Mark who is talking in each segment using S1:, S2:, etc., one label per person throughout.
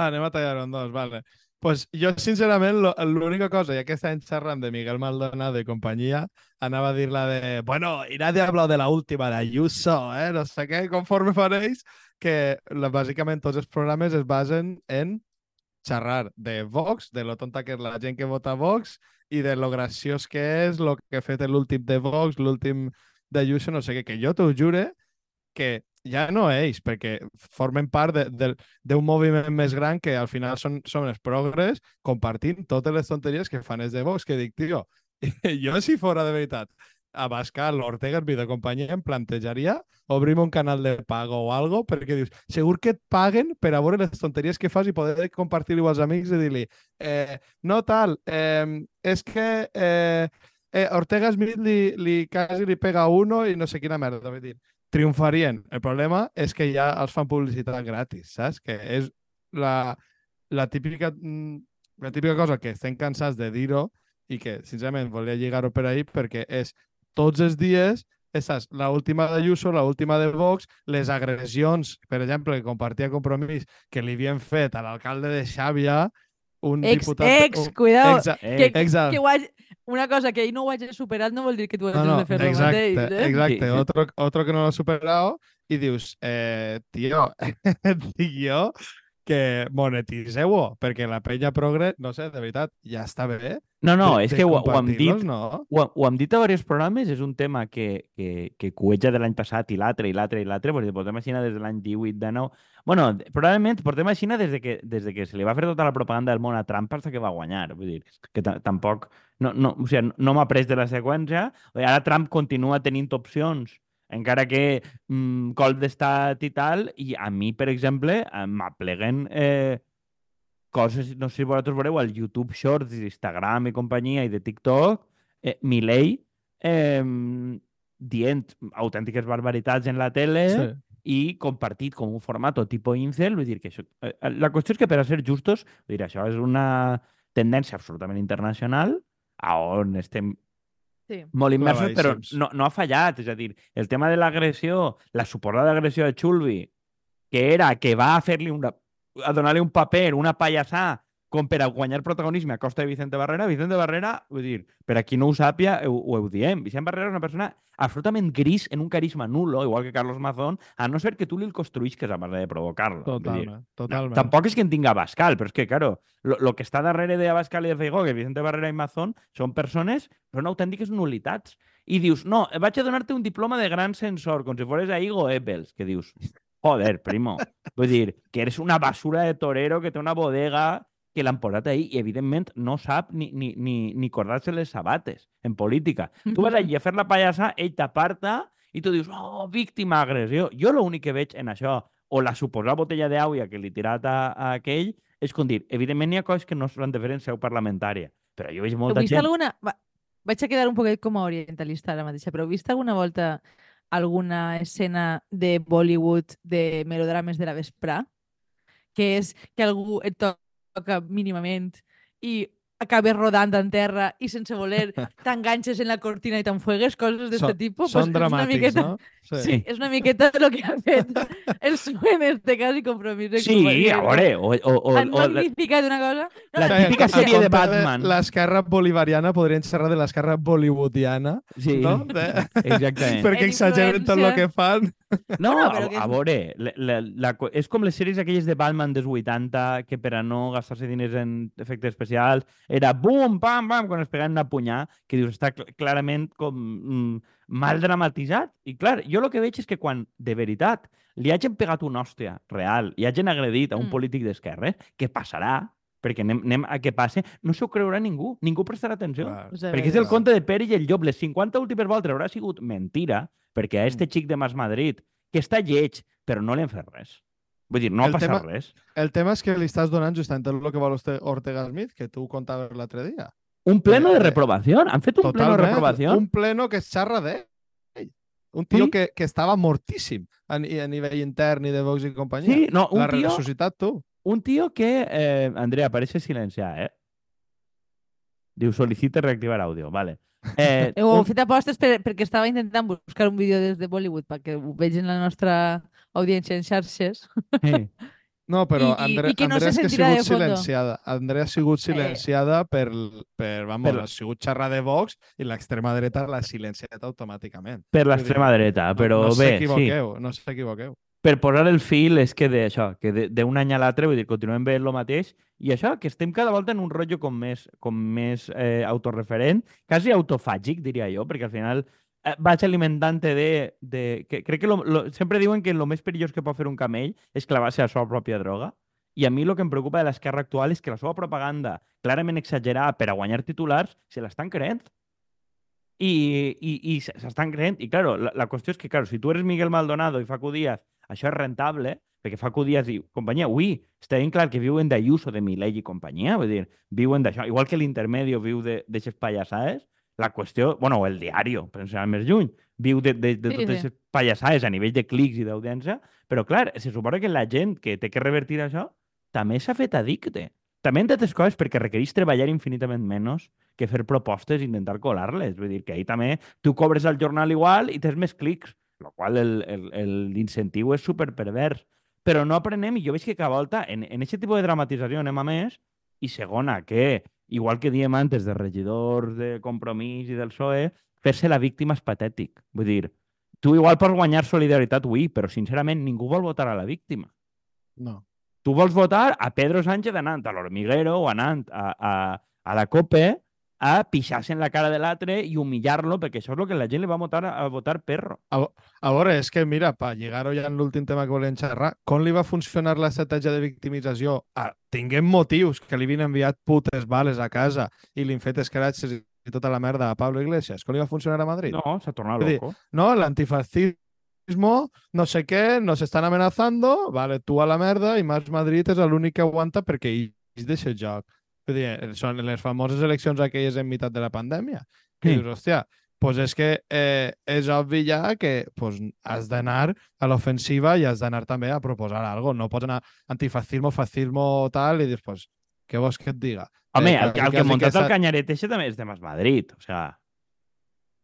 S1: Ah, anem a tallar en dos, vale. Pues jo, sincerament, l'única cosa, ja que estem xerrant de Miguel Maldonado i companyia, anava a dir la de, bueno, y nadie ha de la última de Ayuso, eh? No sé què, conforme fareix, que la, bàsicament tots els programes es basen en xerrar de Vox, de lo tonta que és la gent que vota Vox i de lo graciós que és, lo que ha fet l'últim de Vox, l'últim d'Ayuso, no sé què, que jo t'ho jure que ja no ells, perquè formen part de- de- d'un moviment més gran que al final són, són els progres compartint totes les tonteries que fan els de Vox, que dic, tio, jo si fora de veritat a Bascal, Ortega, el videocompanyia, em plantejaria obrir un canal de pago o algo, perquè dius, segur que et paguen per a veure les tonteries que fas i poder compartir-ho als amics i dir-li, eh, no tal, eh, és que eh, eh, Ortega Smith li, li quasi li pega uno i no sé quina merda. Vull dir, triomfarien. El problema és que ja els fan publicitat gratis, saps? Que és la, la, típica, mm, la típica cosa que estem cansats de dir-ho i que, sincerament, volia lligar-ho per ahir perquè és tots els dies és l'última d'Ayuso, l'última de Vox, les agressions, per exemple, que compartia Compromís, que li havien fet a l'alcalde de Xàbia, un
S2: Ex,
S1: diputat...
S2: ex,
S1: un,
S2: cuidado.
S1: Exa,
S2: que,
S1: exacte.
S2: que ho hagi, una cosa que ell no ho hagi superat no vol dir que tu hagis
S1: No, no,
S2: de fer el
S1: exacte,
S2: mateix. Eh?
S1: exacte.
S3: Sí, sí.
S1: Otro, otro que no lo ha superado y dius, eh, tio, dic jo que monetiseu-ho, perquè la penya progre, no sé, de veritat, ja està bé.
S3: No, no,
S1: de,
S3: és
S1: de
S3: que ho, ho hem dit
S1: No?
S3: ho, ho hem dit a diversos programes, és un tema que, que, que cueja de l'any passat i l'altre, i l'altre, i l'altre, perquè portem així des de l'any 18, 19... Bueno, probablement portem així des, de que, des de que se li va fer tota la propaganda del món a Trump fins que va guanyar. Vull dir, que ta- tampoc... No, no, o sigui, no m'ha pres de la seqüència. Ara Trump continua tenint opcions encara que mm, colp d'estat i tal, i a mi, per exemple, eh, m'apleguen eh, coses, no sé si vosaltres veureu, al YouTube Shorts, d'Instagram i companyia, i de TikTok, eh, Milei eh, dient autèntiques barbaritats en la tele
S1: Sí.
S3: i compartit com un format tipus incel, vull dir que això, eh, la qüestió és que per a ser justos, vull dir, això és una tendència absolutament internacional a on estem
S2: Sí.
S3: molt immersos, però no, no ha fallat. És a dir, el tema de l'agressió, la suposada agressió de Chulbi, que era que va a fer-li una... a donar-li un paper, una pallassà, com per a guanyar protagonisme a costa de Vicente Barrera. Vicente Barrera, vull dir, per a qui no ho sàpia, ho, ho diem. Vicente Barrera és una persona absolutament gris en un carisma nulo, igual que Carlos Mazón, a no ser que tu li el construïsques a base de provocar-lo. Dir,
S1: Totalment, totalment.
S3: Tampoc és que en tinga Abascal, però és que, claro, lo, lo que està darrere de Abascal i de Feijó, que Vicente Barrera i Mazón, són persones, són autèntiques nulitats. I dius, no, vaig a donar-te un diploma de gran sensor, com si fores a Igo Eppels, que dius, joder, primo. Vull dir, que eres una basura de torero que té una bodega que l'han posat ahí i, evidentment, no sap ni, ni, ni, ni cordar-se les sabates en política. Tu vas allí a fer la pallassa, ell t'aparta i tu dius, oh, víctima agressió. Jo l'únic que veig en això, o la suposada botella d'aigua que li tirat a, a aquell, és com dir, evidentment hi ha coses que no s'han de fer en seu parlamentària, però jo veig molta gent...
S2: alguna... Va, vaig a quedar un poquet com a orientalista ara mateixa, però heu vist alguna volta alguna escena de Bollywood de melodrames de la vesprà? Que és que algú et toca mínimament i acabes rodant en terra i sense voler t'enganxes en la cortina i t'enfuegues, coses d'aquest tipus.
S1: Són
S2: pues
S1: dramàtics,
S2: miqueta...
S1: no?
S2: Sí, és una miqueta el que ha fet el PSOE en este cas i compromís.
S3: Sí, a veure, o, o, o,
S2: Han
S3: o la,
S2: magnificat una cosa...
S3: la
S1: Sí,
S3: típica
S1: en
S3: sèrie de Batman.
S1: L'esquerra bolivariana podrien xerrar de l'esquerra bollywoodiana,
S3: Sí,
S1: no? De...
S3: exactament.
S1: Perquè
S2: En
S1: exageren tot el que fan.
S3: No,
S2: Bueno,
S3: a,
S2: però que és-
S3: a veure, la, la, la, és com les sèries aquelles de Batman dels 80 que per a no gastar-se diners en efectes especials era bum, pam, pam, quan es pegaven una punyà, que dius, està cl clarament com mm, mal dramatitzat. I clar, jo el que veig és que quan, de veritat, li hagin pegat una hòstia real i hagin agredit a un
S2: Mm.
S3: polític d'esquerres, que passarà, perquè anem, anem a que passe, no s'ho creurà ningú, ningú prestarà atenció.
S1: Clar.
S3: Perquè és el conte de Pere i el Llop. Les 50 últimes voltes haurà sigut mentira, perquè a este xic de Mas Madrid, que està lleig, però no li han fet res. Vull dir, no
S1: El
S3: ha passat
S1: tema-
S3: res.
S1: El tema és que li estàs donant justament el que vol Orte- Ortega Smith, que tu contaves l'altre dia.
S3: Un pleno de
S1: Eh,
S3: reprovació. Han fet un pleno de reprovació.
S1: Un pleno que es xerra d'ell. Un tio
S3: Sí.
S1: que, que estava mortíssim a, a nivell intern i de Vox i companyia.
S3: Sí, no, un
S1: L'ha
S3: tio,
S1: ressuscitat tu.
S3: un tio que... Eh, Andrea, parece silenciar, eh? Diu, solicite reactivar àudio. Vale. Eh,
S2: Heu
S3: un,
S2: fet apostes per, perquè estava intentant buscar un vídeo des de Bollywood perquè ho vegin la nostra audiència en xarxes.
S3: sí.
S1: No, però
S2: I- i-
S1: Andre,
S2: i que no
S1: Andrea
S2: se
S1: és que ha sigut silenciada. Andrea ha sigut silenciada per, per, vamos,
S3: Per-
S1: ha sigut xerrar de Vox i l'extrema dreta l'ha silenciat automàticament.
S3: Per l'extrema dreta,
S1: No-
S3: però
S1: no
S3: bé, sí.
S1: no s'equivoqueu.
S3: per posar el fil és que de- això, que de- d'un any a l'altre, vull dir, continuem veient el mateix, i això, que estem cada volta en un rotllo com més, com més eh, autorreferent, quasi autofàgic, diria jo, perquè al final eh, vaig alimentant-te de, de... Que, crec que lo, lo, sempre diuen que el més perillós que pot fer un camell és clavar-se a la seva pròpia droga, i a mi el que em preocupa de l'esquerra actual és que la seva propaganda, clarament exagerada per a guanyar titulars, se l'estan creent. I, i, i se- s'estan creent. I, claro, la, la qüestió és que, claro, si tu eres Miguel Maldonado i Facu Díaz, això és rentable, perquè Facu Díaz i companyia, ui, està ben clar que viuen d'Ayuso, de Milei i companyia, vull dir, viuen d'això. Igual que l'intermedio viu de- d'aixes pallassades, la qüestió, bueno, o el diario, per anar més lluny, viu de, de, de
S2: Sí,
S3: totes
S2: sí.
S3: pallassades a nivell de clics i d'audiència, però, clar, se suposa que la gent que té que revertir això també s'ha fet addicte. També, entre altres coses, perquè requereix treballar infinitament menys que fer propostes i intentar colar-les. Vull dir que ahir també tu cobres al jornal igual i tens més clics, el qual el- el- el- l'incentiu és super pervers. Però no aprenem, i jo veig que cada volta en, en aquest tipus de dramatització anem a més, i segona, que, igual que diem antes de regidors de Compromís i del PSOE, fer-se la víctima és patètic. Vull dir, tu igual pots guanyar solidaritat, oui, però sincerament ningú vol votar a la víctima.
S1: No.
S3: Tu vols votar a Pedro Sánchez anant a l'Hormiguero o anant a, a, a la COPE a pixar-se en la cara de l'altre i humillar-lo, perquè això és el que la gent li va votar a, votar perro.
S1: A, a veure, és que, mira, per lligar-ho ja en l'últim tema que volem xerrar, com li va funcionar l'estratègia de victimització? Ah, tinguem motius que li havien enviat putes bales a casa i li han fet escratxes i tota la merda a Pablo Iglesias. Com li va funcionar a Madrid?
S3: No, s'ha tornat
S1: Vull dir,
S3: loco.
S1: No, el antifascismo, no sé qué, nos están amenazando, vale, tú a la merda i Mas Madrid és l'únic que aguanta perquè ells deixa el joc. Vull dir, eh, són les famoses eleccions aquelles en meitat de la pandèmia. Que
S3: Mm.
S1: dius, hòstia, pues és que eh, és obvi ja que pues, has d'anar a l'ofensiva i has d'anar també a proposar algo. No pots anar antifascismo, fascismo, tal, i dius, pues, què vols que et diga?
S3: Home,
S1: Eh,
S3: el, que- el
S1: quasi
S3: que ha muntat
S1: s'ha-
S3: el canyaret eixe també és de Mas Madrid. O sea,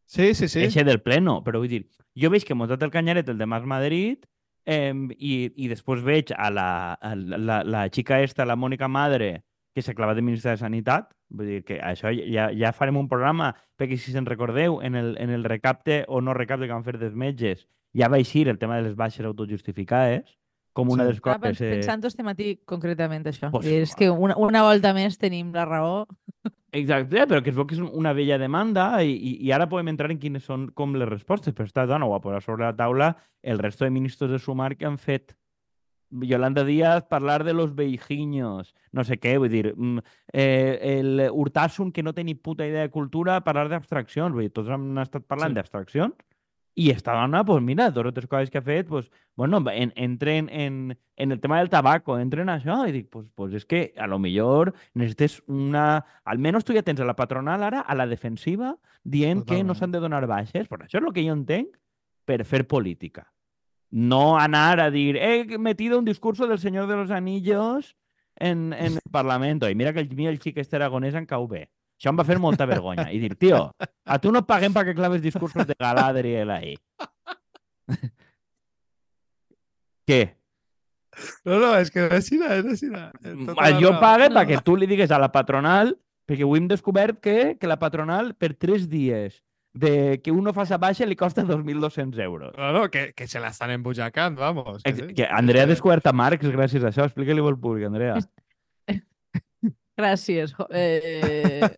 S1: Sí, sí, sí.
S3: eixe del pleno. Però vull dir, jo veig que ha muntat el canyaret el de Mas Madrid eh, i, i després veig a la, a la, la, la xica esta, la Mònica Madre, que s'ha clavat de ministra de Sanitat. Vull dir que això ja, ja farem un programa, perquè si se'n recordeu, en el, en el recapte o no recapte que van fer dels metges, ja va eixir el tema de les baixes autojustificades, com una
S1: Sí.
S3: de les
S2: Estava
S3: coses...
S2: pens-
S3: eh,
S2: pensant este matí concretament això.
S3: Pues,
S2: és que una, una volta més tenim la raó.
S3: Exacte, però que es veu que és una vella demanda i, i, i ara podem entrar en quines són com les respostes, però està dona ho va posar sobre la taula el resto de ministres de Sumar que han fet. Yolanda Díaz parlar de los veijiños, no sé què, vull dir, mm, eh, el Urtasun que no té ni puta idea de cultura parlar d'abstraccions, vull dir, tots han estat parlant
S1: Sí.
S3: d'abstraccions i esta dona, pues mira, dos o tres coses que ha fet, pues, bueno, en, entren en, en el tema del tabaco, entren en això, i dic, pues, pues és que a lo millor necessites una... Almenys tu ja tens a la patronal ara a la defensiva dient que no
S1: Totalment.
S3: s'han de donar baixes, però això és el que jo entenc per fer política. No anar a dir, he metido un discurso del Señor de los Anillos en, en el Parlamento. I mira que el, el xic este aragonès en cau bé. Això em va fer molta vergonya. I dir, tio, a tu no et paguem perquè claves discursos de Galadriel ahí. Què?
S1: No, no, és que és així, és així.
S3: Jo pague
S2: No.
S3: perquè tu li digues a la patronal, perquè avui hem descobert que, que la patronal per tres dies de que uno faça baixa li costa 2.200 euros.
S1: No, no, que, que se la estan embutxacant, vamos. Que, sí.
S3: Que Andrea ha descobert a Marx gràcies a això. Explica-li al públic, Andrea.
S2: Gràcies. Eh...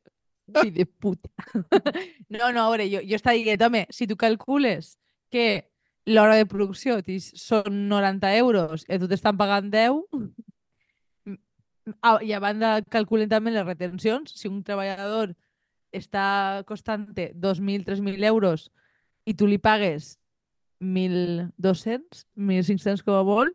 S2: Fill de puta. No, no, a veure, jo, jo estava dient, home, si tu calcules que l'hora de producció tis- són 90 euros i a tu t'estan pagant 10, mm, ah, i a banda calculen també les retencions, si un treballador està costant-te 2.000, 3.000 euros i tu li pagues 1.200, 1.500 com a vol,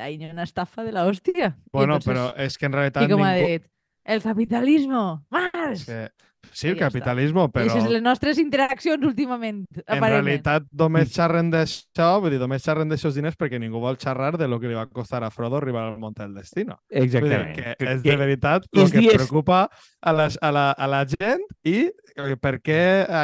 S2: ahí hi ha una estafa de la hòstia. I
S1: Bueno,
S2: entonces-
S1: però és que en
S2: I
S1: realitat
S2: com ha
S1: ningú...
S2: dit, el capitalismo,
S1: És
S2: más!
S1: que... Sí,
S2: I
S1: el capitalismo,
S2: Però... Aquestes les nostres interaccions últimament,
S1: en realitat només xerren d'això, vull dir, només xerren d'aixòs diners perquè ningú vol xerrar de lo que li va costar a Frodo arribar al Monte del Destino. Vull dir
S3: Exactament.
S1: que és de veritat el que
S3: dies-
S1: preocupa a, les, a, la, a la gent i eh, per què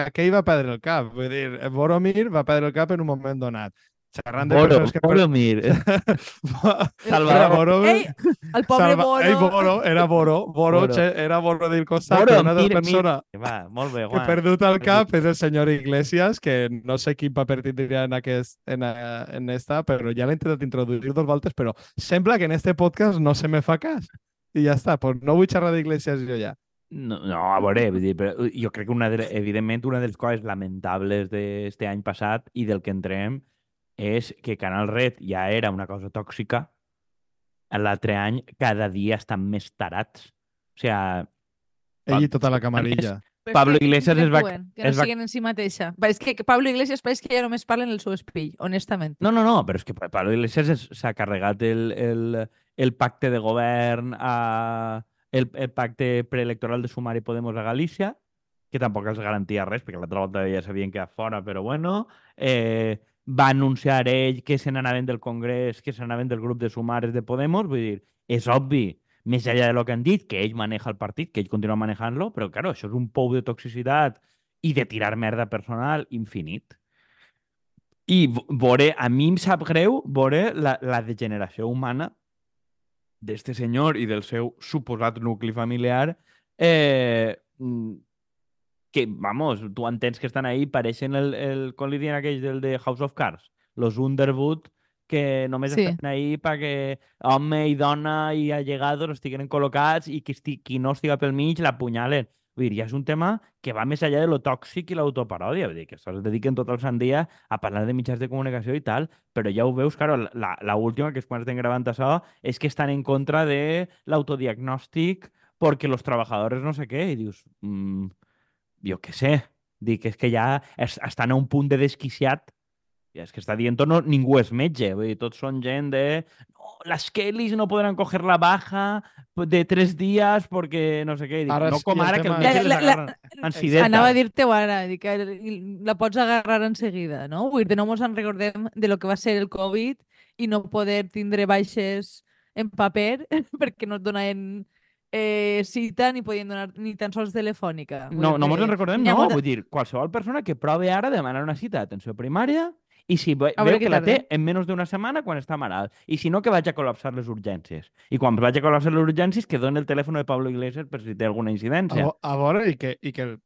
S1: aquell va perdre el cap. Vull dir, Boromir va perdre el cap en un moment donat. Xerrant de
S3: Boro,
S1: persones que...
S3: Boromir.
S1: Era
S3: Salvador.
S1: Boro,
S2: Ei, el pobre
S1: Salva-
S2: Boro.
S1: Ei, Boro, era Boro. Boro,
S3: Boro.
S1: che- era Boro del costat,
S3: Boro,
S1: una de
S3: mira,
S1: les persones
S3: Va, molt bé,
S1: que he
S3: Juan.
S1: perdut el cap és el senyor Iglesias, que no sé quin paper tindria en, aquest, en, eh, en esta, però ja l'he intentat introduir dos voltes, però sembla que en este podcast no se me fa cas. I ja està, pues no vull xerrar d'Iglesias jo ja.
S3: No, no, a veure, vull dir, però jo crec que una de, evidentment una de les coses lamentables d'este any passat i del que entrem és que Canal Red ja era una cosa tòxica, l'altre any cada dia estan més tarats. O sigui,
S1: Ell i tota la camarilla.
S2: Però és
S3: Pablo
S2: que
S3: Iglesias es va-
S2: Que no
S3: es va-
S2: siguen en si mateixa. Va, És que Pablo Iglesias pareix que ja només parlen el seu espill, honestament.
S3: No, no, no, però és que Pablo Iglesias es- s'ha carregat el, el, el pacte de govern, a, el, el pacte preelectoral de Sumar i Podemos a Galícia, que tampoc els garantia res, perquè l'altra volta ja sabien que a fora, però bueno. Eh, va anunciar ell que se n'anaven del Congrés, que se n'anaven del grup de Sumares de Podemos, vull dir, és obvi, més enllà de lo que han dit, que ell maneja el partit, que ell continua manejant-lo, però, claro, això és un pou de toxicitat i de tirar merda personal infinit. I v- veure, a mi em sap greu veure la, la degeneració humana d'este senyor i del seu suposat nucli familiar eh, mm, que, vamos, tu entens que estan ahí, pareixen el, el com li diuen aquells del de House of Cards, los Underwood, que només
S2: Sí.
S3: estan ahí perquè home i dona i allegados estiguen col·locats i qui, esti, qui no estiga pel mig l'apunyalen. Vull dir, ja és un tema que va més enllà de lo tòxic i l'autoparòdia. Vull dir, que es dediquen tot el sant dia a parlar de mitjans de comunicació i tal, però ja ho veus, claro, la, la última, que és quan estem gravant això, és que estan en contra de l'autodiagnòstic perquè los trabajadores no sé què, i dius, mm, jo què sé, dic, és que ja es, estan a un punt de desquiciat, i és que està dient no, ningú és metge, vull dir, tots són gent de no, las Kellys no podran coger la baja de tres dies perquè no sé què, dic,
S1: Ara
S3: no com ara que el metge
S2: La-
S3: les
S2: la- la-
S3: ansideta.
S2: Anava a dir-te-ho ara, dic que la pots agarrar en seguida, no? Vull dir, no mos en recordem de lo que va ser el Covid i no poder tindre baixes en paper perquè no et donaven eh, cita ni podien donar ni tan sols telefònica. Vull
S3: No, no
S2: dir
S3: mos en recordem, no.
S2: molta-
S3: Vull dir, qualsevol persona que provi ara demanar una cita d'atenció primària i si ve,
S2: A veure
S3: veu que la té en menys d'una setmana quan està malalt. I si no, que vaig a col·lapsar les urgències. I quan vaig a col·lapsar les urgències, que doni el telèfon de Pablo Iglesias per si té alguna
S1: A,
S3: incidència.
S1: vo- a veure, i que, i que el-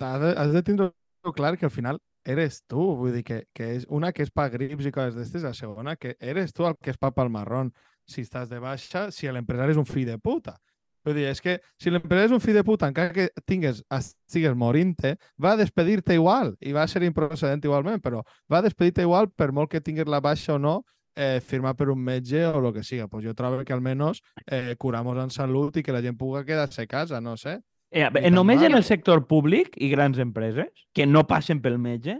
S1: has de, has de tindre clar que al final eres tu, vull dir que, que és una que és pa grips i coses d'estes, la segona que eres tu el que és pa pel marrón si estàs de baixa, si l'empresari és un fill de puta. Vull dir, és que si l'empresari és un fill de puta, encara que tingues, estigues morint-te, va a despedir-te igual i va a ser improcedent igualment, però va a despedir-te igual per molt que tingues la baixa o no, eh, firmar per un metge o el que siga. Pues jo trobo que almenys eh, curamos en salut i que la gent pugui quedar-se a casa, no sé.
S3: Eh, eh, només
S1: mal.
S3: en el sector públic i grans empreses que no passen pel metge,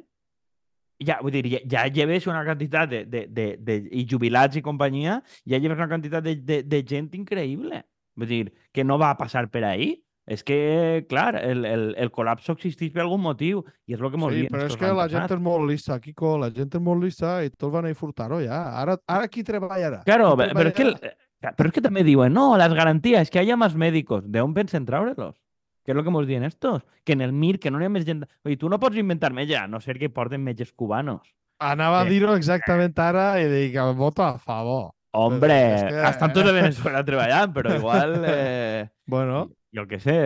S3: ja, vull dir, ja, ja lleves una quantitat de, de, de, de, i jubilats i companyia, ja lleves una quantitat de, de, de gent increïble. Vull dir, que no va a passar per ahí. És que, clar, el, el, el col·lapse existeix per algun motiu i és el que mos
S1: Sí,
S3: diuen
S1: però és que la
S3: l'any
S1: gent
S3: passat.
S1: és molt lista, Kiko, la gent és molt lista i tots van a furtar-ho ja. Ara, ara qui treballarà?
S3: Claro,
S1: Qui
S3: pero es que, el-
S1: treballarà?
S3: eh, pero es que también digo, no, las garantías, que haya más médicos. ¿De dónde pensen traurelos? ¿Qué es lo que hemos dicho en estos? Que en el MIR, que no hi ha més gent... Oye, tu no pots inventar metge, a no ser que porten metges cubanos.
S1: Anava a
S3: Eh.
S1: dir-ho exactament ara i dic, voto a favor.
S3: Hombre,
S1: es que-
S3: estan tots de Venezuela treballant, però igual, eh,
S1: Bueno,
S3: jo què sé,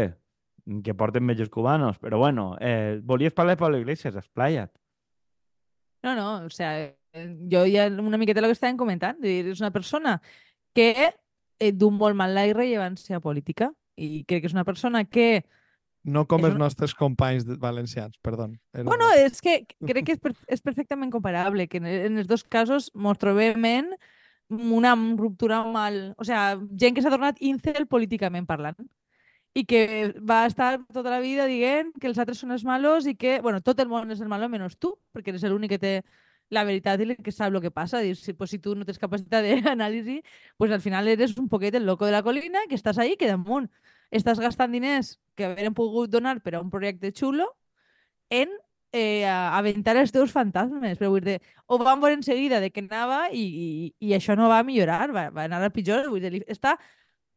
S3: que porten metges cubanos. Però bueno, eh, volies parlar de Pablo Iglesias, esplaia't.
S2: No, no, o sea, eh, jo ja una miqueta el que estàvem comentant, és una persona que eh, du molt mal la irrellevància política i crec que és una persona que
S1: no com
S2: És
S1: els
S2: una-
S1: nostres companys valencians, perdó. Era
S2: Bueno, és que crec que és, per, és perfectament comparable, que en, en els dos casos mos trobem en una ruptura mal... O sea, gent que s'ha tornat incel políticament parlant i que va estar tota la vida dient que els altres són els malos i que, bueno, tot el món és el malo menys tu, perquè eres l'únic que té la veritat i el que sap el que passa. Dir, si, pues, si tu no tens capacitat d'anàlisi, pues al final eres un poquet el loco de la colina que estàs ahí, que damunt estàs gastant diners que haurem pogut donar per a un projecte xulo en eh, a- aventar els teus fantasmes. Però vull dir, ho vam veure en seguida de que anava i, i, i això no va millorar, va, va anar a pitjor. Vull dir, està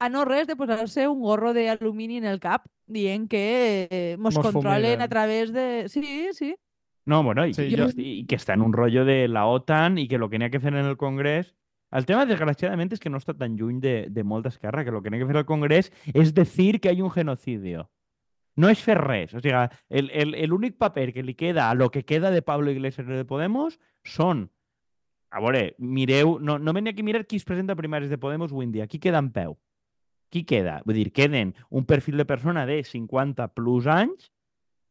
S2: a no res de posar-se un gorro d'alumini en el cap dient que eh, mos,
S1: Mos
S2: controlen
S1: fumiguen.
S2: a través de... Sí, sí.
S3: No, bueno, y,
S1: Sí,
S3: y-
S1: yo-
S3: y que está en un rollo de la OTAN y que lo que n'hi ha que fer en el Congrés... El tema, desgraciadamente, és que no està tan lluny de, de molta esquerra, que lo que n'hi ha que fer al Congrés és decir que hay un genocidio. No és fer res. O sigui, el, el, el únic paper que li queda a lo que queda de Pablo Iglesias de Podemos són... A veure, mireu... No, no venia aquí a mirar qui es presenta a primàries de Podemos avui en dia. Qui queda en peu? Qui queda? Vull dir, queden un perfil de persona de 50 plus anys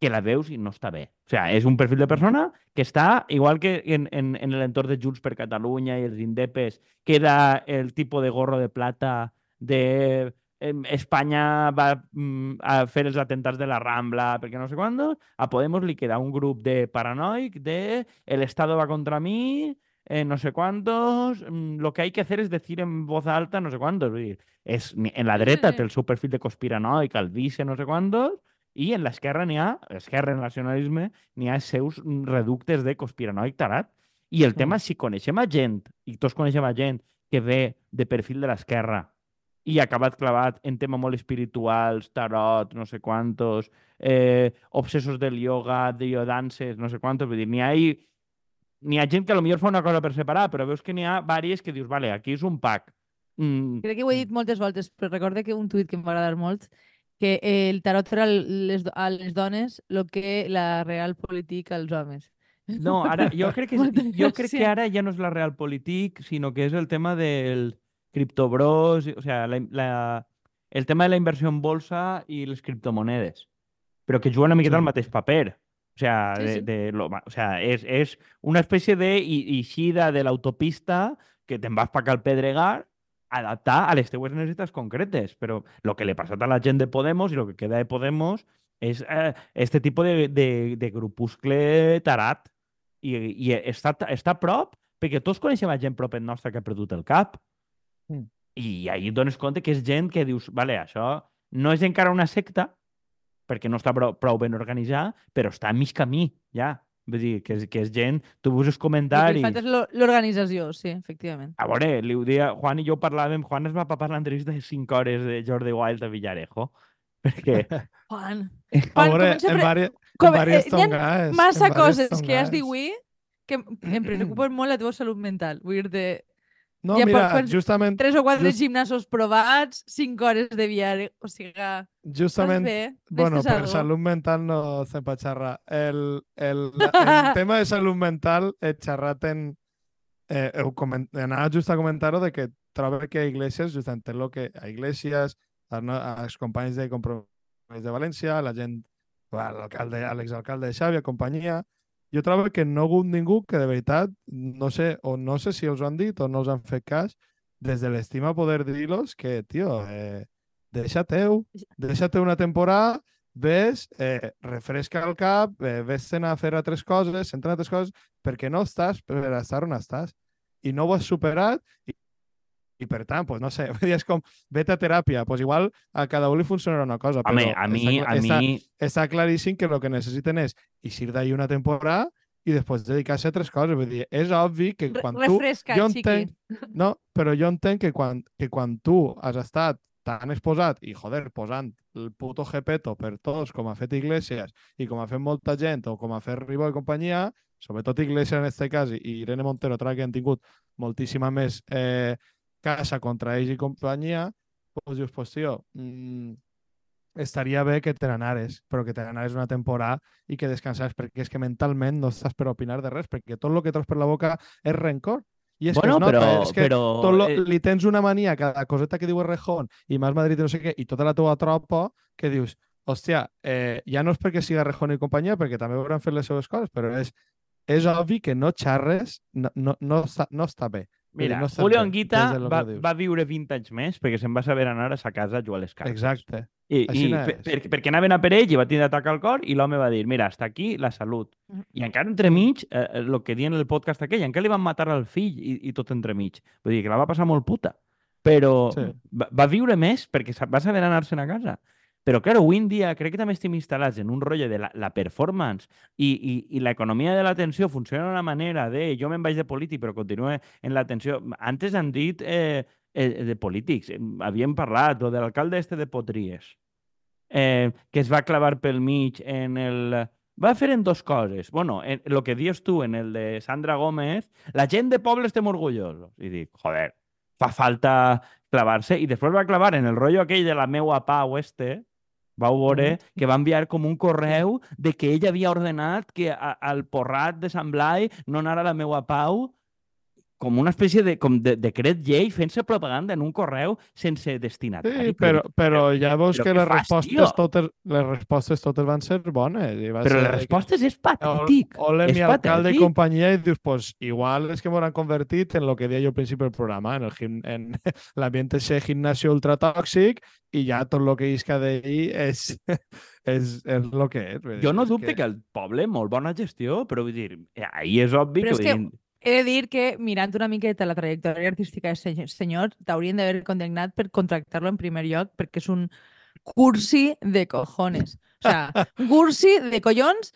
S3: que la veus i no està bé. O sigui, és un perfil de persona que està, igual que en, en, en l'entorn de Junts per Catalunya i els indepes, queda el tipus de gorro de plata de Espanya va mm, a fer els atentats de la Rambla perquè no sé quando, a Podemos li queda un grup de paranoic de el Estado va contra mí, eh, no sé cuántos, mm, lo que hay que hacer es decir en voz alta no sé cuántos. Ni- en la
S2: Sí, sí,
S3: dreta
S2: sí.
S3: té el seu perfil de conspiranoic, el vice no sé quantos, i en l'esquerra n'hi ha, l'esquerra, el nacionalisme, n'hi ha seus mm, reductes de conspiranoic tarat. I el tema és si coneixem a gent, i tots coneixem a gent que ve de perfil de l'esquerra i acabat clavat en tema molt espirituals, tarot, no sé quantos, eh, obsessos del yoga, de iodances, no sé quantos, vull dir, n'hi ha, n'hi ha gent que potser fa una cosa per separar, però veus que n'hi ha diverses que dius, vale, aquí és un pack. Mm,
S2: Crec que ho he dit moltes voltes, però recorde que un tuit que em va agradar molt, que el tarot era les, a les dones el que la real política als homes.
S3: No, ara, jo crec, que, és- jo crec que ara ja no és la realpolitik, sinó que és el tema del criptobros, o sea, la, la, el tema de la inversió en bolsa i les criptomonedes, però que juguen una miqueta
S1: Sí.
S3: al mateix paper. O sea,
S2: Sí,
S3: de,
S2: sí.
S3: de lo, o sea és, és una espècie de eixida de l'autopista que te'n vas pa al Pedregar adaptar a les teues necessitats concretes. Però el que li ha passat a la gent de Podemos i el que queda de Podemos és eh, este tipus de, de, de grupuscle tarat. I, i està, està a prop perquè tots coneixem a gent propet nostra que ha perdut el cap.
S1: Mm.
S3: I ahir et dones compte que és gent que dius, vale, això no és encara una secta, perquè no està prou, prou ben organitzada, però està a mig camí, ja. Vull dir, que és, que és gent... Tu veus els
S2: El que
S3: comentaris...
S2: és lo- l'organització, sí, efectivament.
S3: A veure, li ho dia, Juan i jo parlàvem, Juan es va papar l'entrevista de 5 hores de Jordi Wild a Villarejo, perquè...
S2: Juan,
S1: A
S2: Juan,
S1: veure,
S2: comença a
S1: en
S2: pre-
S1: vari-
S2: com-
S1: en
S2: eh, n'hi ha
S1: tongas,
S2: massa
S1: en
S2: coses que has dit avui que em- em preocupen molt la teva salut mental. Vull dir-te,
S1: No,
S2: Ja
S1: mira,
S2: pots-
S1: justament,
S2: tres o quatre
S1: Just-
S2: gimnasos provats, cinc hores de viatge, o sigui, estàs
S1: justament
S2: bé?
S1: Bueno, per
S2: algo?
S1: salud mental no se pot xerrar. El, el, el tema de salud mental he xerrat en... Eh, heu coment... Anava just a comentar-ho de que trobo que a Iglesias, justament el que a Iglesias, als, companys de Compromís de València, la gent, a l'alcalde, a l'exalcalde de Xavi, a companyia, jo trobo que no ha hagut ningú que de veritat, no sé, o no sé si els ho han dit o no els han fet cas, des de l'estima poder dir-los que, tio, eh, deixa-teu, deixa-te una temporada, ves, eh, refresca el cap, eh, ves-te'n a fer altres coses, centra en altres coses, perquè no estàs per estar on estàs. I no ho has superat i, i per tant, pues, no sé, és com, vete a teràpia, pues igual a cada un li funcionarà una cosa,
S3: Home,
S1: però
S3: a mi,
S1: està,
S3: a
S1: està,
S3: mi...
S1: està claríssim que el que necessiten és eixir d'ahir una temporada i després dedicar-se a altres coses. Vull dir, és obvi que
S2: Re-
S1: quan tu...
S2: Refresca,
S1: jo
S2: xiqui.
S1: entenc, no, però jo entenc que quan, que quan tu has estat tan exposat i, joder, posant el puto jepeto per tots, com ha fet Iglesias i com ha fet molta gent, o com ha fet Ribó i companyia, sobretot Iglesias en este cas i Irene Montero, que han tingut moltíssima més eh, casa contra ells i companyia, doncs dius, pues, tio, mm, estaria bé que te n'anares, però que te n'anares una temporada i que descansares, perquè és que mentalment no estàs per opinar de res, perquè tot el que treus per la boca és rencor. I és
S3: Bueno,
S1: que es nota,
S3: però...
S1: és que
S3: però
S1: tot lo,
S3: eh,
S1: li tens una mania a cada coseta que diu Rejón i més Madrid i no sé què, i tota la teua tropa que dius, hòstia, eh, ja no és perquè siga Rejón i companyia, perquè també hauran fet les seves coses, però és, és obvi que no xarres no, no, no, està, no està bé.
S3: Mira,
S1: no
S3: Julio Anguita
S1: lo
S3: va, va viure 20 anys més perquè se'n va saber anar a sa casa a jugar a les cartes.
S1: Exacte.
S3: I,
S1: Així
S3: i
S1: no
S3: per, per, perquè anaven a per ell i va tindre atac al cor i l'home va dir, mira, està aquí la salut.
S2: Mhm.
S3: I encara entremig, eh, el que diuen en el podcast aquell, encara li van matar al fill i, i tot entremig. Vull dir que la va passar molt puta. Però
S1: Sí.
S3: va, va viure més perquè va saber anar-se'n a casa. Però, claro, avui en dia crec que també estem instal·lats en un rotllo de la, la performance i, i, i l'economia de l'atenció funciona d'una manera de jo me'n vaig de polític però continuo en l'atenció. Antes han dit eh, eh, de polítics, eh, havíem parlat, lo de l'alcalde este de Potries, eh, que es va clavar pel mig en el va fer en dos coses. Bueno, en, lo que dius tu en el de Sandra Gómez, la gent de poble estem orgullosos. I dic, joder, fa falta clavar-se. I després va clavar en el rotllo aquell de la meua pau este, vau veure que va enviar com un correu de que ella havia ordenat que a, al porrat de Sant Blai no anara la meua pau com una espècie de, com de decret llei fent-se propaganda en un correu sense destinatari.
S1: Sí, però, però ja veus
S3: però
S1: que les
S3: fas,
S1: respostes,
S3: tio?
S1: totes, les respostes totes van ser bones. I va
S3: Però
S1: ser
S3: les
S1: de que-
S3: respostes és patètic.
S1: Ole,
S3: és
S1: mi alcalde i companyia, i dius, pues igual és que m'hauran convertit en lo que deia jo al principi del programa, en el gim- en l'ambient ese gimnasio ultratòxic i ja tot lo que isca d'ahir és, és, és lo que és.
S3: Jo no
S1: és
S3: dubte que... el poble, molt bona gestió, però vull dir, ahir és obvi
S2: Però
S3: que...
S2: és que He de dir que, mirant una miqueta la trajectòria artística d'aquest senyor, t'haurien d'haver condemnat per contractar-lo en primer lloc perquè és un cursi de cojones. O sea, cursi de collons.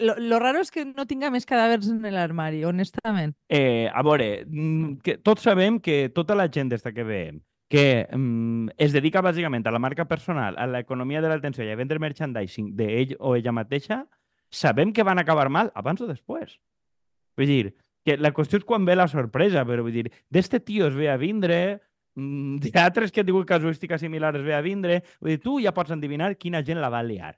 S2: Lo, lo raro és que no tinga més cadàvers en l'armari, honestament.
S3: Eh, a veure, mm, que tots sabem que tota la gent des que veiem que mm, es dedica bàsicament a la marca personal, a l'economia de l'atenció i a vendre merchandising d'ell o ella mateixa, sabem que van acabar mal abans o després. Vull dir, que la qüestió és quan ve la sorpresa, però vull dir, d'este tio es ve a vindre, mm, d'altres que han tingut casuística similar es ve a vindre, vull dir, tu ja pots endevinar quina gent la va liar.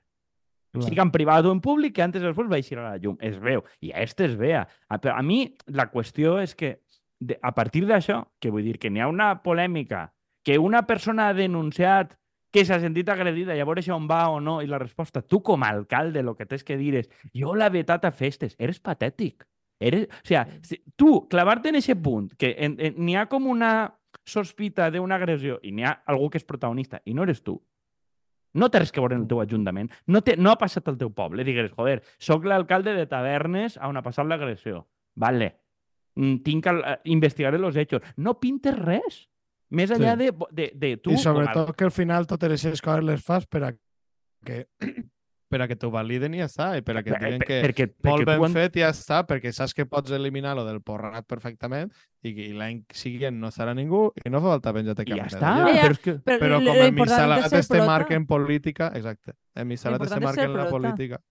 S1: Clar.
S3: Siga en privat o en públic, que antes o després va eixir a la llum. Es veu. I a este es vea. A, però a mi la qüestió és que de, a partir d'això, que vull dir que n'hi ha una polèmica, que una persona ha denunciat que s'ha sentit agredida, llavors això on va o no, i la resposta, tu com a alcalde, el que tens que dir és jo l'he vetat a festes, eres patètic. Eres, o sea, si, tu, clavar-te en aquest punt, que n'hi ha com una sospita d'una agressió i n'hi ha algú que és protagonista i no eres tu, no té res que veure en el teu ajuntament, no, té, no ha passat al teu poble, digues, joder, sóc l'alcalde de Tavernes on ha passat l'agressió. Vale. Mm, Tinc el, eh, investigaré els hechos. No pintes res. Més enllà
S1: Sí.
S3: de, de, de tu...
S1: I
S3: a-
S1: sobretot que al final totes aquestes coses les fas per a que, per a que t'ho validen i ja està, i per a que et
S3: Per-
S1: diguen
S3: per-
S1: que
S3: perquè,
S1: molt
S3: perquè
S1: ben
S3: tu en-
S1: fet i ja està, perquè saps que pots eliminar lo del porrat perfectament i que l'any següent no serà ningú i no fa falta penjar-te
S3: I ja està,
S2: Ja, ja.
S3: però és que...
S2: Però,
S1: Però com en
S2: ser
S1: este marca en política, exacte, en Missalat este marca
S2: ser
S1: en la política.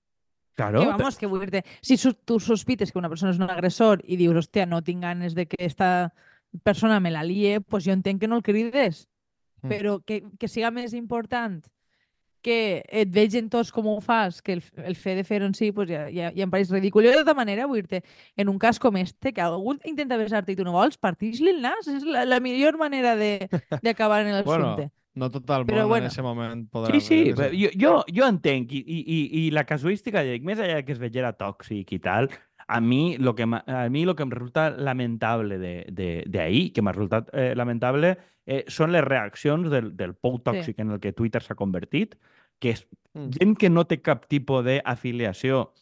S3: Claro,
S2: que vamos, que vull dir si su- tu sospites que una persona és un agressor i dius, hòstia, no tinc ganes de que esta persona me la lie, pues jo entenc que no el crides.
S1: Mm.
S2: Però que, que siga més important que et vegin tots com ho fas, que el, el fet de fer-ho en si, pues ja, ja, ja em pareix ridícul. Jo, de tota manera, vull dir en un cas com este, que algú intenta besar-te i tu no vols, partix-li el nas. És la, la millor manera de- d'acabar en el
S1: Bueno. No tot el
S2: Però
S1: món
S2: bueno.
S1: en aquest moment podrà...
S3: Sí, sí,
S1: jo
S3: però jo, jo, jo entenc i, i, i, i la casuística, dic, més enllà que es vegera tòxic i tal, a mi lo que, a mi lo que em resulta lamentable de- de- d'ahir, que m'ha resultat eh, lamentable, eh, són les reaccions del, del pou tòxic en el que Twitter s'ha convertit, que és
S1: Mm.
S3: gent que no té cap tipus d'afiliació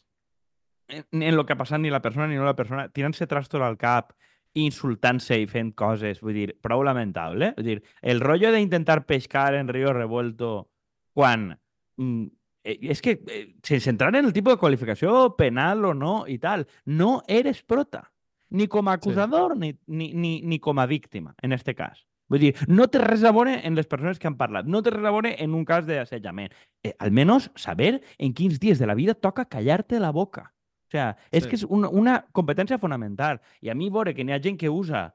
S3: en, en lo que ha passat ni la persona ni no la persona, tirant-se trastos al cap, insultant-se i fent coses, vull dir, prou lamentable. Vull dir, el rotllo d'intentar pescar en Río Revuelto quan... Mm, eh, és que, eh, sense entrar en el tipus de qualificació penal o no i tal, no eres prota, ni com a acusador ni, ni, ni, ni com a víctima, en este cas. Vull dir, no té res a veure en les persones que han parlat, no té res a veure en un cas d'assetjament. Eh, almenys saber en quins dies de la vida toca callar-te la boca. O sea, és
S1: Sí.
S3: que és una, una competència fonamental. I a mi veure que n'hi ha gent que usa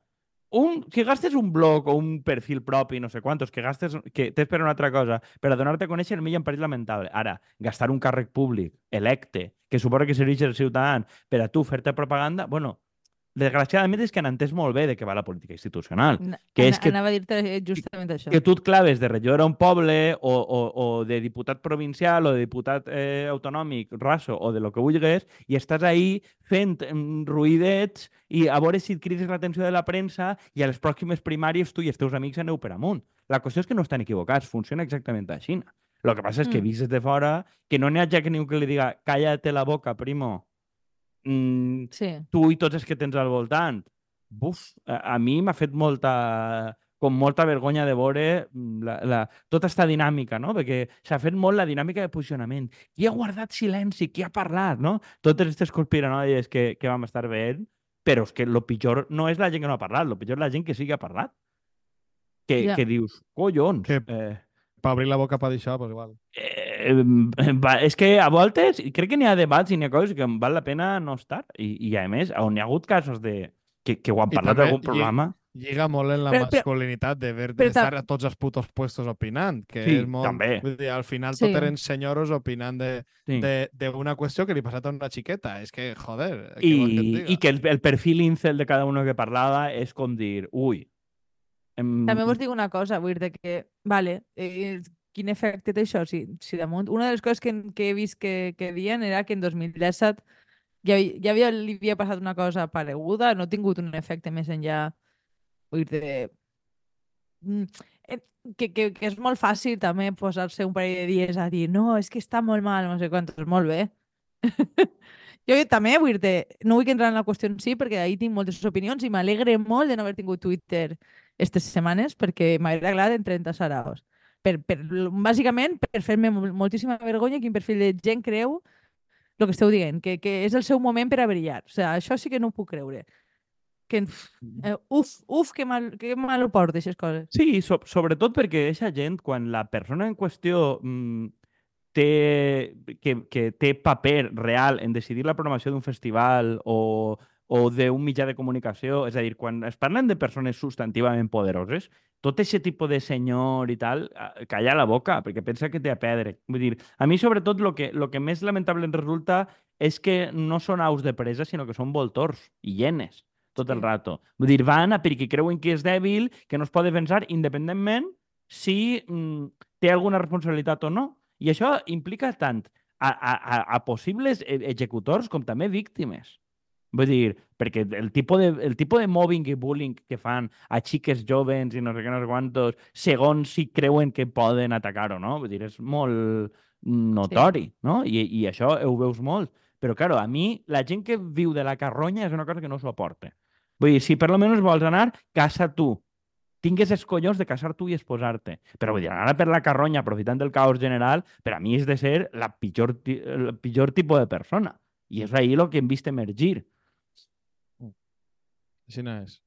S3: un, que gastes un blog o un perfil propi, no sé quantos, que gastes, que tens per una altra cosa, per a donar-te a conèixer, a mi ja em lamentable. Ara, gastar un càrrec públic, electe, que suposa que serveix als ciutadans per a tu fer-te propaganda, bueno, desgraciadament és que han entès molt bé de què va la política institucional.
S2: Na-
S3: que és que-
S2: Anava a dir-te justament això.
S3: Que tu et claves de regidor a un poble o, o, o de diputat provincial o de diputat eh, autonòmic, raso o de lo que vulguis i estàs ahí fent mm, ruïdets i a veure si et crides l'atenció de la premsa i a les pròximes primàries tu i els teus amics aneu per amunt. La qüestió és que no estan equivocats, funciona exactament així. El que passa és que
S2: Mm.
S3: vist de fora, que no n'hi ha ja que ningú que li diga cállate la boca, primo. Mm,
S2: Sí.
S3: tu i tots els que tens al voltant. Buf, a, a mi m'ha fet molta com molta vergonya de veure mm, la, la, tota aquesta dinàmica, no? Perquè s'ha fet molt la dinàmica de posicionament. Qui ha guardat silenci? Qui ha parlat, no? Totes aquestes conspiranoies que, que vam estar veient, però és que el pitjor no és la gent que no ha parlat, el pitjor és la gent que sí que ha parlat. Que,
S2: Ja.
S3: que dius, collons,
S1: Que-
S3: eh,
S1: Per obrir la boca per dir això, pues igual.
S3: eh, Eh, va, és que a voltes crec que n'hi ha debats i n'hi ha coses que val la pena no estar. I, i a més, on hi ha hagut casos de... que, que ho han parlat d'algun programa...
S1: Lliga molt en la
S2: Però- però-
S1: masculinitat de ver,
S2: però
S1: d'estar a tots els putos puestos opinant, que
S3: Sí,
S1: és molt...
S3: també.
S1: Vull dir, al final
S2: Sí.
S1: tot eren senyoros opinant de,
S3: Sí.
S1: de, de una qüestió que li ha passat a una xiqueta. És que, joder, que
S3: I,
S1: diga?
S3: i que el, el perfil incel de cada uno que parlava és com dir, ui... Em...
S2: També vos dic una cosa, vull dir que, vale, eh, quin efecte té això? Si, si damunt... Una de les coses que, que he vist que, que diuen era que en 2017 ja, ja havia, li havia passat una cosa pareguda, no ha tingut un efecte més enllà, de... Mm, Que, que, que és molt fàcil també posar-se un parell de dies a dir no, és que està molt mal, no sé quantos, molt bé. jo també vull dir no vull entrar en la qüestió en si perquè ahir tinc moltes opinions i m'alegre molt de no haver tingut Twitter aquestes setmanes perquè m'hauria agradat en 30 saraos. Per, per, bàsicament per fer-me mol- moltíssima vergonya quin perfil de gent creu el que esteu dient, que, que és el seu moment per a brillar. O sigui, això sí que no ho puc creure. Que, eh, uf, uf, que mal, que mal ho porta, aquestes coses.
S3: Sí, so sobretot perquè aquesta gent, quan la persona en qüestió mm, té, que, que té paper real en decidir la programació d'un festival o, o d'un mitjà de comunicació, és a dir, quan es parlen de persones substantivament poderoses, tot aquest tipus de senyor i tal, eh, calla la boca, perquè pensa que té a perdre. Vull dir, a mi sobretot el que, lo que més lamentable em resulta és que no són aus de presa, sinó que són voltors i hienes tot el rato. Vull dir, van a perquè creuen que és dèbil, que no es pot defensar independentment si mm, té alguna responsabilitat o no. I això implica tant a, a, a, a possibles e- executors com també víctimes. Vull dir, perquè el tipus, de, el tipus de mobbing i bullying que fan a xiques jovens i no sé què, no sé quantos, segons si creuen que poden atacar o no, vull dir, és molt notori, no? I, I això ho veus molt. Però, claro, a mi, la gent que viu de la carronya és una cosa que no s'ho aporta. Vull dir, si per lo menos vols anar, casa tu. Tingues els collons de casar tu i esposar-te. Però vull dir, anar per la carronya aprofitant del caos general, per a mi és de ser la pitjor, el pitjor tipus de persona. I és ahir el que hem vist emergir.
S1: Així no és.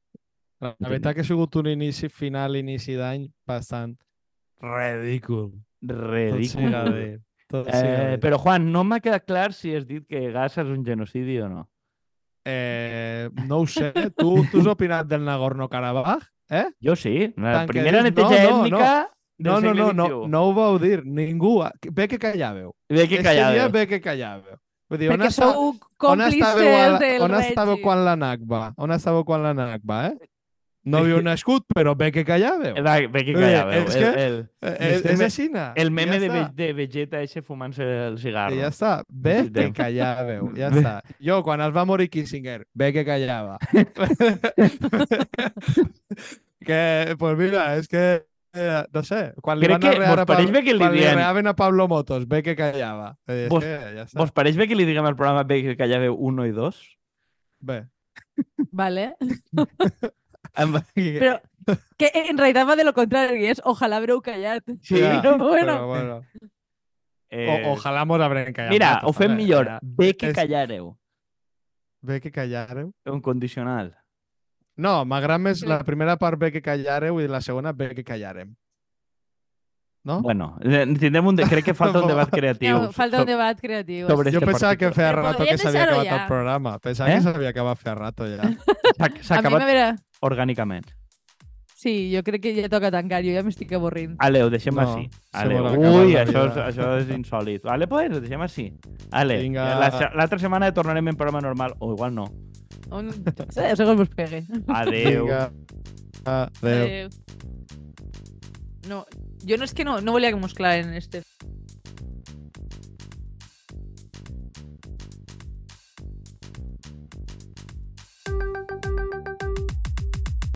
S1: La, veritat que ha sigut un inici, final, inici d'any bastant ridícul. Tot
S3: Ridícul.
S1: siga dit. Tot siga
S3: Eh,
S1: dit.
S3: però, Juan, no m'ha quedat clar si has dit que Gaza és un genocidi o no.
S1: Eh, no ho sé. Tu, tu has opinat del Nagorno-Karabakh? Eh?
S3: Jo sí. La
S1: Tant
S3: primera
S1: dius,
S3: neteja
S1: no, no,
S3: ètnica
S1: No, no, no, no,
S3: XXI.
S1: no ho vau dir. Ningú. Bé que callàveu.
S3: Bé que callàveu.
S1: dia bé que callàveu. Vull dir, on,
S2: Perquè
S1: està,
S2: sou
S1: on
S2: còmplices
S1: estàveu, a
S2: del
S1: on estàveu quan la Nakba? On estàveu quan la Nakba, eh? No havíeu nascut, però bé que callàveu.
S3: Va, bé que callàveu.
S1: és
S3: El,
S1: que-
S3: el,
S1: És,
S3: Este
S1: és així, na.
S3: el meme
S1: ja
S3: de. Ve- de Vegeta ese fumant-se el cigarro.
S1: Que ja està. Bé que callàveu. Ja
S3: Bé.
S1: està. Jo, quan es va morir Kissinger, bé que callava. que, pues mira, és que, eh, no sé, quan li
S3: Crec
S1: van
S3: que
S1: arrear
S3: vos
S1: a, Pablo,
S3: pareix bé que li
S1: quan li
S3: diem-
S1: arreaven a Pablo Motos, bé que callava. És
S3: Vos-
S1: que ja està.
S3: Vos pareix bé que li diguem al programa bé que callàveu 1 i 2?
S1: Bé.
S2: Vale.
S3: Amb...
S2: Però que en realitat va de lo contrari, és ojalà haureu callat.
S3: Sí,
S1: Ja,
S2: però bueno.
S1: Però, bueno.
S3: Eh,
S1: O, ojalà mos habrem callat.
S3: Mira, ho fem millor. Bé que callareu.
S1: Bé que callareu.
S3: Un condicional.
S1: No, m'agrada més la primera part bé que callareu i la segona bé que callarem. No?
S3: Bueno, eh, tindrem un de... crec que falta un debat creatiu.
S2: No, falta un debat creatiu.
S3: sobre
S1: Jo pensava que feia rato que s'havia
S2: deixar-ho
S1: acabat
S2: ja.
S1: el programa. Pensava
S3: Eh?
S1: que s'havia acabat fer rato ja.
S3: S'ha
S2: mi
S3: acabat
S2: m'haurà...
S3: orgànicament.
S2: Sí, jo crec que ja toca tancar, jo ja m'estic avorrint.
S3: Ale, ho deixem
S1: No,
S3: així. Ale, ui, això és, això és insòlid. Vale, pues, ho deixem així. Ale,
S1: Vinga.
S3: la se- l'altra setmana tornarem en programa normal. O igual no.
S2: Un... Segons vos pegue.
S3: Adeu.
S1: Vinga. Adéu.
S2: Adéu. No, jo no és que no, no volia que mos claren este